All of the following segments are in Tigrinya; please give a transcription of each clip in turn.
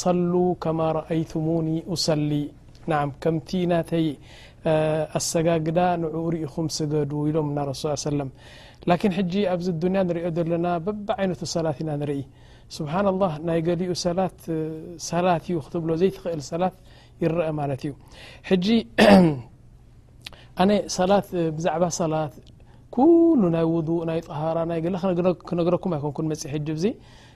ሰሉ ከማ ረኣይቱሙኒ ኡሰሊ ናዓም ከምቲ ናተይ ኣሰጋግዳ ንዕኡ ሪኢኹም ስገዱ ኢሎምና ረሱል ሰለላሁ ዓለይሂ ወሰለም ላኪን ሕጂ ኣብዚ ኣዱንያ ንሪኦ ዘለና በብዓይነቱ ሰላት ኢና ንርኢ ስብሓነላህ ናይ ገሊኡ ሰላት ሰላት እዩ ክትብሎ ዘይትኽእል ሰላት ይረኣ ማለት እዩ ሕጂ ኣነ ሰላት ብዛዕባ ሰላት ኩሉ ናይ ውዱእ ናይ ጠሃራ ናይ ገለ ክነግረኩም ኣይኮንኩን መጺ ሕጂ እዚ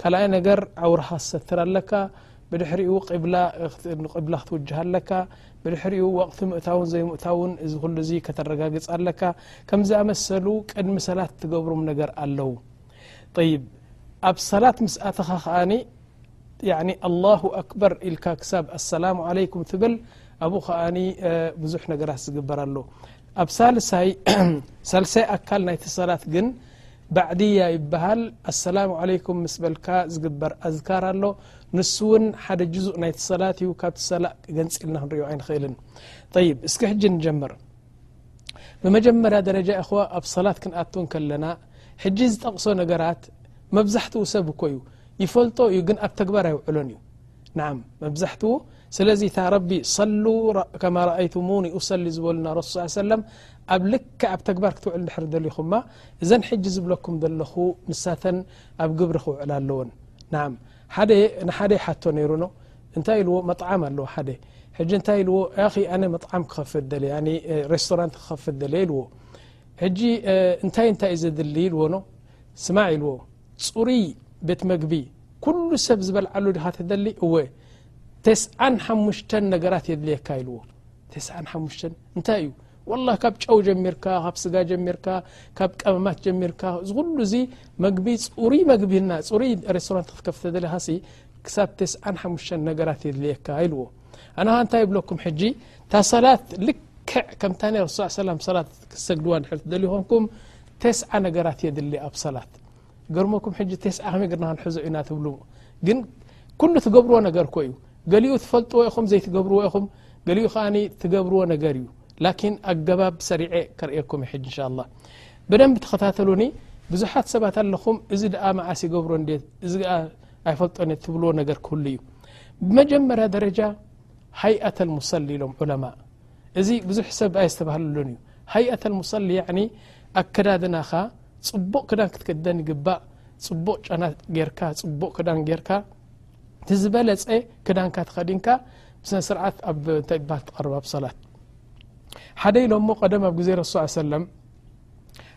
ካልኣይ ነገር ዓውራኻ ትሰትር ኣለካ ብድሕሪኡ ቂብላ ንቂብላ ክትውጅህ ኣለካ ብድሕሪኡ ወቕቲ ምእታውን ዘይምእታውን እዚ ኩሉ እዚ ከተረጋግጽ ኣለካ ከም ዝኣመሰሉ ቅድሚ ሰላት ትገብሮም ነገር ኣለዉ ይብ ኣብ ሰላት ምስ ኣተኻ ከኣኒ ያኒ ኣላሁ ኣክበር ኢልካ ክሳብ ኣሰላሙ ዓለይኩም ትብል ኣብኡ ከኣኒ ብዙሕ ነገራት ዝግበር ኣሎ ኣብ ሳልሳይ ሳልሳይ ኣካል ናይቲ ሰላት ግን ባዕድያ ይበሃል ኣሰላሙ ዓለይኩም ምስ በልካ ዝግበር ኣዝካር ኣሎ ንሱ እውን ሓደ ጅዙእ ናይቲ ሰላት እዩ ካብቲ ሰላእ ገንፂልና ክንሪኦ ኣይንኽእልን ይብ እስኪ ሕጂ ንጀምር ብመጀመርያ ደረጃ እኹዋ ኣብ ሰላት ክንኣት ከለና ሕጂ ዝጠቕሶ ነገራት መብዛሕትኡ ሰብ እኮ እዩ ይፈልጦ እዩ ግን ኣብ ተግባር ኣይውዕሎን እዩ ናዓም መብዛሕትኡ ስለዚ እታ ረቢ ሰሉ ከማ ረኣይቱሙኒ ኡሰሊ ዝበሉና ረሱ ስ ሰለም ኣብ ልክዕ ኣብ ተግባር ክትውዕል ድሕር ደሊኹማ እዘን ሕጂ ዝብለኩም ዘለኹ ንሳተን ኣብ ግብሪ ክውዕላ ኣለዎን ናዓም ሓደ ንሓደ ሓቶ ነይሩኖ እንታይ ኢልዎ መጥዓም ኣለዎ ሓደ ሕጂ እንታይ ኢልዎ ያኺ ኣነ መጥዓም ክኸፍት ደል ሬስቶራንት ክኸፍት ደል ኢልዎ ሕጂ እንታይ እንታይ እዩ ዘድሊ ኢልዎኖ ስማዕ ኢልዎ ፅሩይ ቤት መግቢ ኩሉ ሰብ ዝበልዓሉ ድኻ ትደሊ እወ ተስዓን ሓሙሽተን ነገራት የድልየካ ኢልዎ ተስዓን ሓሙሽተን እንታይ እዩ ዋላ ካብ ጨው ጀሚርካ ካብ ስጋ ጀሚርካ ካብ ቀመማት ጀሚርካ ዝኩሉ እዚ መግቢ ፅሩይ መግቢና ፅሩይ ሬስቶራንት ክትከፍ ተደሊካ ሲ ክሳብ ተስዓን ሓሙሽተን ነገራት የድልየካ ኢልዎ ኣነ ካ እንታይ ይብለኩም ሕጂ እታ ሰላት ልክዕ ከምታ ናይ ረሱ ሰላም ሰላት ክሰግድዋ ድሕር ትደልዩ ኮንኩም ተስዓ ነገራት የድሊ ኣብ ሰላት ገርመኩም ሕጂ ቴስዓ ከመይ ገርና ክንሕዞ ኢና ትብሉ ግን ኩሉ ትገብርዎ ነገር እኮ እዩ ገሊኡ ትፈልጥዎ ኢኹም ዘይትገብርዎ ኢኹም ገሊኡ ከኣ ትገብርዎ ነገር እዩ ላኪን ኣገባብ ሰሪዐ ከርእየኩም እዩ ሕጂ እንሻ ላ ብደንቢ ተኸታተሉኒ ብዙሓት ሰባት ኣለኹም እዚ ደኣ መዓስ ይገብሮ እንዴት እዚ ኣይፈልጦን እየ ትብልዎ ነገር ክህሉ እዩ ብመጀመርያ ደረጃ ሃይኣት ኣልሙሰሊ ኢሎም ዑለማእ እዚ ብዙሕ ሰብ ኣየስተባህለሉን እዩ ሃይኣት ኣልሙሰሊ ያዕኒ ኣከዳድናኻ ፅቡቕ ክዳን ክትክደን ይግባእ ፅቡቕ ጨና ጌርካ ፅቡቕ ክዳን ጌርካ እቲ ዝበለፀ ክዳንካ ተኸዲንካ ብስነ ስርዓት ኣብ እንታይ ባል ትቐርብ ኣብ ሰላት ሓደ ኢሎ እሞ ቀደም ኣብ ግዜ ረሱ ሰለም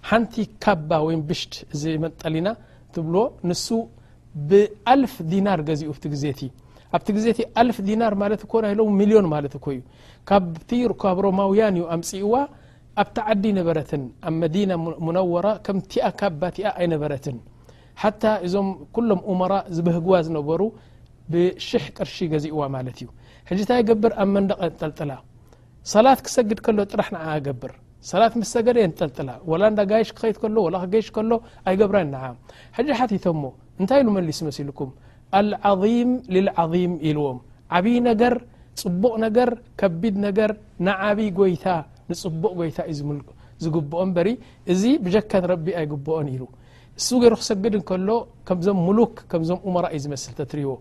ሓንቲ ካባ ወይም ብሽት እዚ መንጠሊና ትብሎ ንሱ ብኣልፍ ዲናር ገዚኡ ብ ግዜ እቲ ኣብቲ ግዜ እቲ ኣልፍ ዲናር ማለት እኮ ናይ ሎም ሚልዮን ማለት እኮ እዩ ካብቲ ካብ ሮማውያን እዩ ኣምፅእዋ ኣብቲ ዓዲ ነበረትን ኣብ መዲና ሙነወራ ከምቲኣ ካብ ባቲኣ ኣይነበረትን ሓታ እዞም ኩሎም ኡመራ ዝበህግዋ ዝነበሩ ብሽሕ ቅርሺ ገዚእዋ ማለት እዩ ሕጅታ ይገብር ኣብ መንደቀ ጠልጥላ ሰላት ክሰግድ ከሎ ጥራሕ ንዓ ገብር ሰላት ምስ ሰገደ የንጠልጥላ ወላ እንዳ ጋይሽ ክኸይድ ከሎ ወላ ክገይሽ ከሎ ኣይገብራን ንዓ ሕጂ ሓቲቶሞ እንታይ ኢሉ መሊሱ መሲልኩም ኣልዓዚም ልልዓዚም ኢልዎም ዓብዪ ነገር ፅቡቕ ነገር ከቢድ ነገር ንዓብዪ ጎይታ ንፅቡቕ ጎይታ እዩ ዝምልኩ ዝግብኦ እበሪ እዚ ብጀካ ንረቢ ኣይግብኦን ኢሉ እሱ ገይሩ ክሰግድ እንከሎ ከምዞም ሙሉክ ከምዞም ኡመራ እዩ ዝመስል ተትሪዎ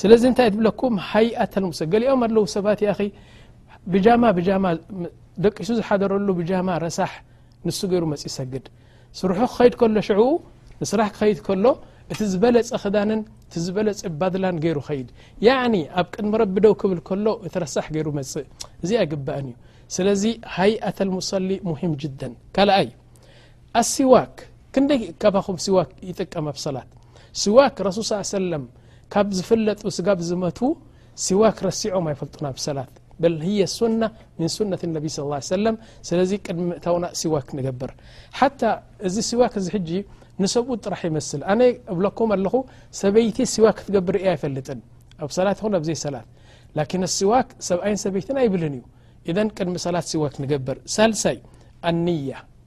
ስለዚ እንታይ ትብለኩም ሃይኣተልሙሰ ገሊኦም ኣለዉ ሰባት ያኺ ብጃማ ብጃማ ደቂሱ ዝሓደረሉ ብጃማ ረሳሕ ንሱ ገይሩ መፅ ይሰግድ ስርሑ ክኸይድ ከሎ ሽዕኡ ንስራሕ ክኸይድ ከሎ እቲ ዝበለፀ ክዳንን እቲ ዝበለፀ ባድላን ገይሩ ኸይድ ያኒ ኣብ ቅድሚ ረቢ ደው ክብል ከሎ እቲ ረሳሕ ገይሩ መፅእ እዚ ኣይግባእን እዩ ስለዚ ሃይኣተ ልሙሰሊ ሙሂም ጅደን ካልኣይ ኣስዋክ ክንደይ ካባኹም ስዋክ ይጥቀም ኣብ ሰላት ስዋክ ረሱል ስ ሰለም ካብ ዝፍለጡ ስጋብ ዝመቱ ሲዋክ ረሲዖም ኣይፈልጡን ኣብ ሰላት በል ህየ ሱና ምን ሱነት ነቢ ስ ሰለም ስለዚ ቅድሚ ምእታውና ሲዋክ ንገብር ሓታ እዚ ሲዋክ እዚ ሕጂ ንሰብኡ ጥራሕ ይመስል ኣነ እብለኩም ኣለኹ ሰበይቲ ሲዋክ ክትገብር እየ ኣይፈልጥን ኣብ ሰላት ይኹን ኣብዘይ ሰላት ላኪን ኣሲዋክ ሰብኣይን ሰበይትን ኣይብልን እዩ ኢዘን ቅድሚ ሰላት ሲዋክ ንገብር ሳልሳይ ኣንያ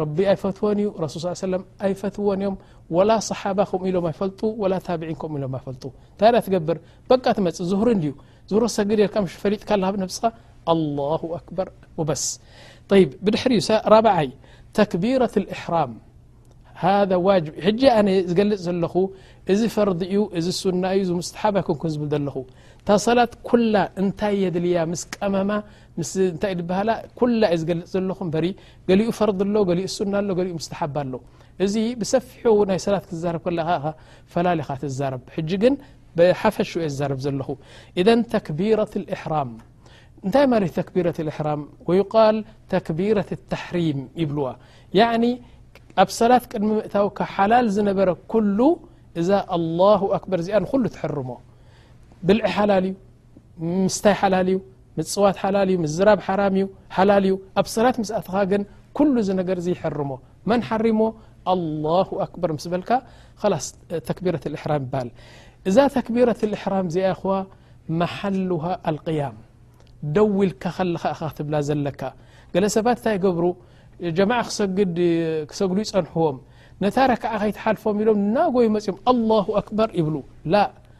ረቢ ኣይፈትዎን እዩ ረሱል ስ ሰለም ኣይፈትዎን እዮም ወላ صሓባ ከምኡ ኢሎም ኣይፈልጡ ወላ ታብዒን ከምኡ ኢሎም ኣይፈልጡ እንታይ ዳ ትገብር በቃ ትመጽ ዙህሪ እንድዩ ዙህሪ ሰግድ ኢልካ ምሽ ፈሊጥካ ኣለካ ብ ነብስኻ ኣላሁ ኣክበር ወበስ طይብ ብድሕሪ እዩ ራብዓይ ተክቢረት ልእሕራም ሃذ ዋጅብ ሕጂ ኣነ ዝገልጽ ዘለኹ እዚ ፈርዲ እዩ እዚ ሱና እዩ ዝምስሓብ ኣይኮንኩን ዝብል ዘለኹ እታ ሰላት ኩላ እንታይ የድልያ ምስ ቀመማ ምስ እንታይ ድበሃላ ኩላ እዩ ዝገልፅ ዘለኹ በሪ ገሊኡ ፈርድ ኣሎ ገሊኡ ሱና ኣሎ ገሊኡ ምስተሓባ ኣሎ እዚ ብሰፊሑ ናይ ሰላት ክትዛረብ ከለካ ፈላሊኻ ትዛረብ ሕጂ ግን ብሓፈሹ እየ ዝዛረብ ዘለኹ እዘን ተክቢረት ልእሕራም እንታይ ማለት ተክቢረት ልእሕራም ወይቃል ተክቢረት ተሕሪም ይብልዋ ያኒ ኣብ ሰላት ቅድሚ ምእታውካ ሓላል ዝነበረ ኩሉ እዛ ኣላሁ ኣክበር እዚኣ ንኩሉ ትሕርሞ ብልዒ ሓላል እዩ ምስታይ ሓላል እዩ ምፅዋት ሓላል እዩ ምዝራብ ሓራም እዩ ሓላል እዩ ኣብ ሰላት ምስ ኣትኻ ግን ኩሉ እዚ ነገር እዚ ይሐርሞ መን ሓሪሞ ኣላሁ ኣክበር ምስ በልካ ላስ ተክቢረት ልእሕራም ይበሃል እዛ ተክቢረት ልእሕራም እዚኣ ይኹዋ መሓሉሃ ኣልቅያም ደው ኢልካ ከለኻ እኻ ክትብላ ዘለካ ገለ ሰባት እንታይ ይገብሩ ጀማዓ ክሰግድ ክሰግዱ ይጸንሕዎም ነታ ረክዓ ከይትሓልፎም ኢሎም ናጎይ መጺኦም ኣላሁ ኣክበር ይብሉ ላ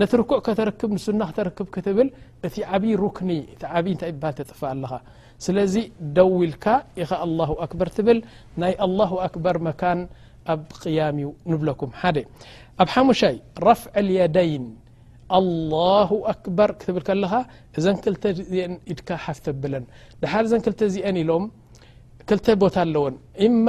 ነቲ ርኩዕ ከተርክብ ንሱና ክተርክብ ክትብል እቲ ዓብዪ ሩክኒ እቲ ዓብዪ እንታይ ይበሃል ተጥፍእ ኣለኻ ስለዚ ደው ኢልካ ኢኻ ኣላሁ ኣክበር ትብል ናይ ኣላሁ ኣክበር መካን ኣብ ቅያም እዩ ንብለኩም ሓደ ኣብ ሓሙሻይ ረፍዕ ልየደይን ኣላሁ ኣክበር ክትብል ከለኻ እዘን ክልተ ዚአን ኢድካ ሓፍተብለን ድሓር እዘን ክልተ ዚአን ኢሎም ክልተ ቦታ ኣለዎን እማ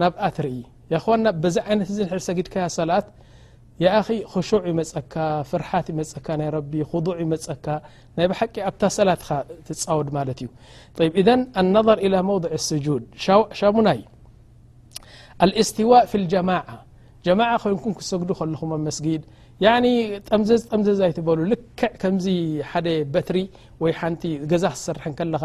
ናብኣ ትርኢ ያኣኽዋና በዚ ዓይነት እዚ ድሕር ሰጊድካያ ሰላት ያኣኺ ኹሹዕ ይመፀካ ፍርሓት ይመፀካ ናይ ረቢ ኹዱዕ ይመፀካ ናይ ብሓቂ ኣብታ ሰላት ኢኻ ትፃወድ ማለት እዩ ይ እዘን ኣነظር ኢላ መውضዕ ስጁድ ሻሙናይ ኣልእስትዋእ ፊ ልጀማዓ ጀማዓ ኮይንኩም ክሰግዱ ከለኹም ኣብ መስጊድ ያኒ ጠምዘዝ ጠምዘዝ ኣይትበሉ ልክዕ ከምዚ ሓደ በትሪ ወይ ሓንቲ ገዛ ክትሰርሐ ከለኻ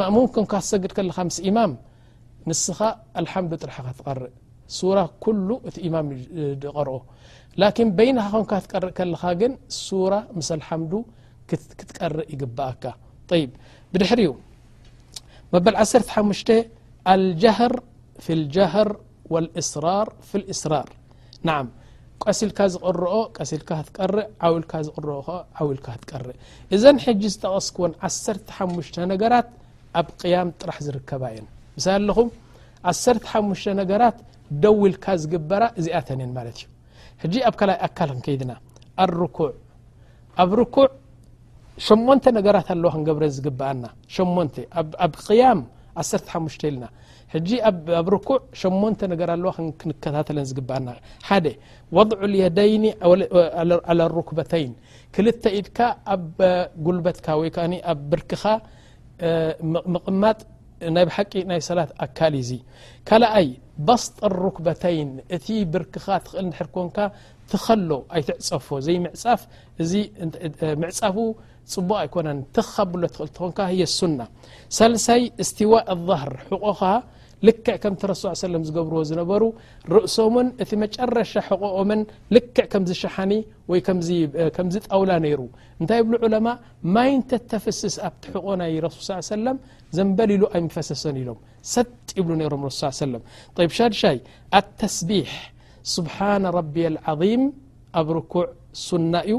ማእሙም ኮንካ ትሰግድ ከለኻ ምስ ኢማም ንስኻ ኣልሓምዱ ጥራሕ ኻ ትቐርእ ሱራ ኩሉ እቲ ኢማም ዝቐርኦ ላኪን በይንኻ ኮንካ ትቀርእ ከለኻ ግን ሱራ ምስ ኣልሓምዱ ክትቀርእ ይግብኣካ ይ ብድሕሪኡ መበል ዓሰርተ ሓሙሽተ ኣልጃሃር ፊ ልጃሃር ወልእስራር ፍልእስራር ናዓ ቀሲልካ ዝቕረኦ ቀሲልካ ክትቀርእ ዓውኢልካ ዝቕረኦ ከ ዓውኢልካ ክትቀርእ እዘን ሕጂ ዝጠቐስክዎን ዓሰርተ ሓሙሽተ ነገራት ኣብ ቅያም ጥራሕ ዝርከባ እየን ምሳይ ኣለኹም ዓሰርተ ሓሙሽተ ነገራት ደው ኢልካ ዝግበራ እዚኣተን እየን ማለት እዩ ሕጂ ኣብ ካልይ ኣካል ክንከይድና ኣርኩዕ ኣብ ርኩዕ ሸሞንተ ነገራት ኣለዋ ክንገብረን ዝግብኣና ሸሞንተ ኣብ ቅያም ዓሰርተ ሓሙሽተ ኢልና ሕጂ ኣብ ርኩዕ ሸሞንተ ነገር ኣለዋ ክንከታተለን ዝግብኣና ሓደ ወضዑ ልየደይኒ ላ ሩክበተይን ክልተ ኢድካ ኣብ ጉልበትካ ወይ ከ ኣብ ብርክኻ ምቕማጥ ናይ ብሓቂ ናይ ሰላት ኣካል እዙ ካልኣይ ባስጢ ሩክበተይን እቲ ብርክኻ ትኽእል ድሕር ኮንካ ትኸሎ ኣይትዕፀፎ ዘይምዕፃፍ እዚ ምዕፃፉ ፅቡቅ ኣይኮነን ትኽ ካብሎ ትኽእል ተኾንካ ህየ ሱና ሳልሳይ እስቲዋእ ኣظህር ሕቆኻ ልክዕ ከምቲ ረሱ ስ ሰለም ዝገብርዎ ዝነበሩ ርእሶምን እቲ መጨረሻ ሕቆኦምን ልክዕ ከምዚ ሸሓኒ ወይ ከምዚ ጣውላ ነይሩ እንታይ ይብሉ ዑለማ ማይ እንተተፍስስ ኣብቲ ሕቆ ናይ ረሱል ስ ሰለም ዘንበል ኢሉ ኣይምፈሰሰን ኢሎም ሰጥ ይብሉ ነይሮም ረሱ ስ ሰለም ይብ ሻድሻይ ኣተስቢሕ ስብሓነ ረቢያ ልዓظም ኣብ ርኩዕ ሱና እዩ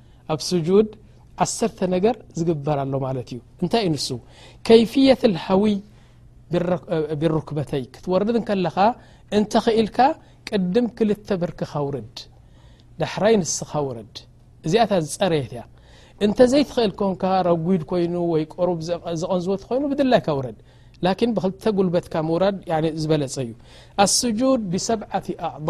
ኣብ ስጁድ ዓሰርተ ነገር ዝግበር ኣሎ ማለት እዩ እንታይ እዩ ንሱ ከይፍየት ልሃውይ ብሩክበተይ ክትወርድ ከለኻ እንተ ኽኢልካ ቅድም ክልተ ብርክኻ ውርድ ዳሕራይ ንስኻ ውርድ እዚኣታ ዝፀረየት እያ እንተ ዘይትኽእል ኮንካ ረጒድ ኮይኑ ወይ ቆሩብ ዝቐንዝወት ኮይኑ ብድላይካ ውረድ ላኪን ብክልተ ጉልበትካ ምውራድ ዝበለፀ እዩ ኣስጁድ ብሰብዓት ኣዕض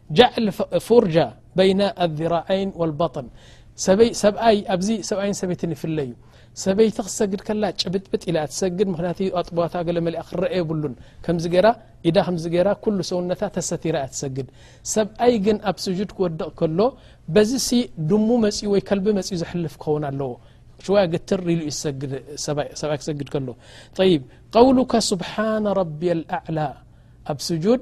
ጃዕል ፉርጃ በይነ ኣራዓይን ወልባጥን ሰብኣይ ኣብዚ ሰብኣይን ሰበይትን ይፍለ እዩ ሰበይቲ ክትሰግድ ከላ ጭብጥብጥ ኢለ ትሰግድ ምክንያቱ ኣጥቦዋታ ገለ መሊኣ ክረአ የብሉን ከምዚ ገራ ኢዳ ከምዚ ገራ ኩሉ ሰውነታ ተሰቲራ እያ ትሰግድ ሰብኣይ ግን ኣብ ስጁድ ክወድቕ ከሎ በዚ ሲ ድሙ መፅኡ ወይ ከልቢ መፅኡ ዘሕልፍ ክኸውን ኣለዎ ሽዋያ ግትር ኢሉ እዩ ሰብኣይ ክሰግድ ከሎ ይብ ቀውሉካ ስብሓና ረቢ ኣልኣዕላ ኣብ ስጁድ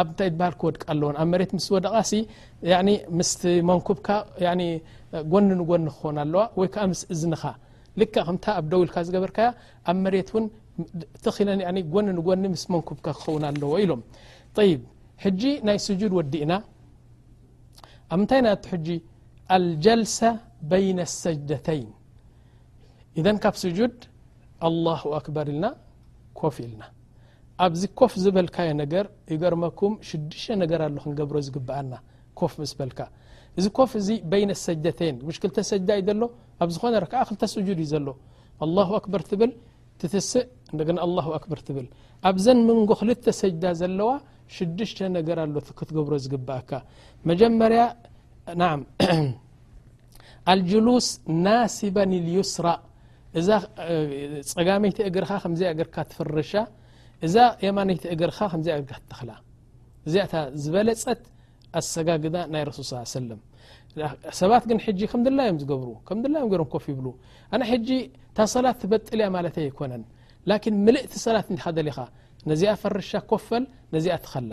ኣብ እንታይ ትበሃል ክወድቃ ኣለዎን ኣብ መሬት ምስ ወደቓ ሲ ያኒ ምስቲ መንኩብካ ያኒ ጎኒ ንጎኒ ክኾን ኣለዋ ወይ ከዓ ምስ እዝንኻ ልካ ከምታ ኣብ ደው ኢልካ ዝገበርካያ ኣብ መሬት እውን ተኺለን ያኒ ጎኒ ንጎኒ ምስ መንኩብካ ክኸውን ኣለዎ ኢሎም ጠይብ ሕጂ ናይ ስጁድ ወዲእና ኣብ ምንታይ ናቱ ሕጂ ኣልጀልሰ በይነ ሰጅደተይን ኢዘን ካብ ስጁድ ኣላሁ ኣክበር ኢልና ኮፍ ኢልና ኣብዚ ኮፍ ዝበልካዮ ነገር ይገርመኩም ሽዱሽተ ነገር ኣሎ ክንገብሮ ዝግብኣና ኮፍ ምስ በልካ እዚ ኮፍ እዚ በይነ ሰጅደተይን ምሽ ክልተ ሰጅዳ እዩ ዘሎ ኣብ ዝኾነ ረክዓ ክልተ ስጁድ እዩ ዘሎ ኣላሁ ኣክበር ትብል ትትስእ እንደገና ኣላሁ ኣክበር ትብል ኣብዘን ምንጎ ክልተ ሰጅዳ ዘለዋ ሽዱሽተ ነገር ኣሎ ክትገብሮ ዝግብእካ መጀመርያ ናም ኣልጅሉስ ናስበን ልዩስራ እዛ ፀጋመይቲ እግርኻ ከምዚ እግርካ ትፍርሻ እዛ የማነይቲ እግርኻ ከምዚ እግርካ ትተኽላ እዚኣታ ዝበለፀት ኣሰጋግዳ ናይ ረሱል ስ ሰለም ሰባት ግን ሕጂ ከምድላ እዮም ዝገብሩ ከምድላ እዮም ገሮም ኮፍ ይብሉ ኣነ ሕጂ እታ ሰላት ትበጥል እያ ማለት ኣይኮነን ላኪን ምልእቲ ሰላት እንዲካ ደሊኻ ነዚኣ ፈርሻ ኮፈል ነዚኣ ትኸላ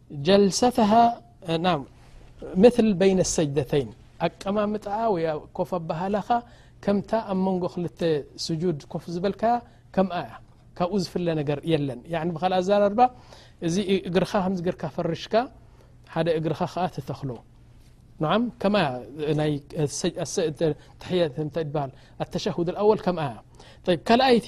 ጀልሰተሃ ምል በይነ ሰጅደተይን ኣቀማምጣኣ ወይ ኮፍ ኣባሃላኻ ከምታ ኣብ መንጎ ክልተ ስጁድ ኮፍ ዝበልካያ ከምኣ እያ ካብኡ ዝፍለ ነገር የለን ብካልኣ ኣዛራርባ እዚ እግርኻ ከም ገርካ ፈርሽካ ሓደ እግርኻ ከዓ ትተክሎ ንዓም ከማ ትሕያ በሃል ኣተሸሁድ ኣወል ከምኣ እያ ካልኣይቲ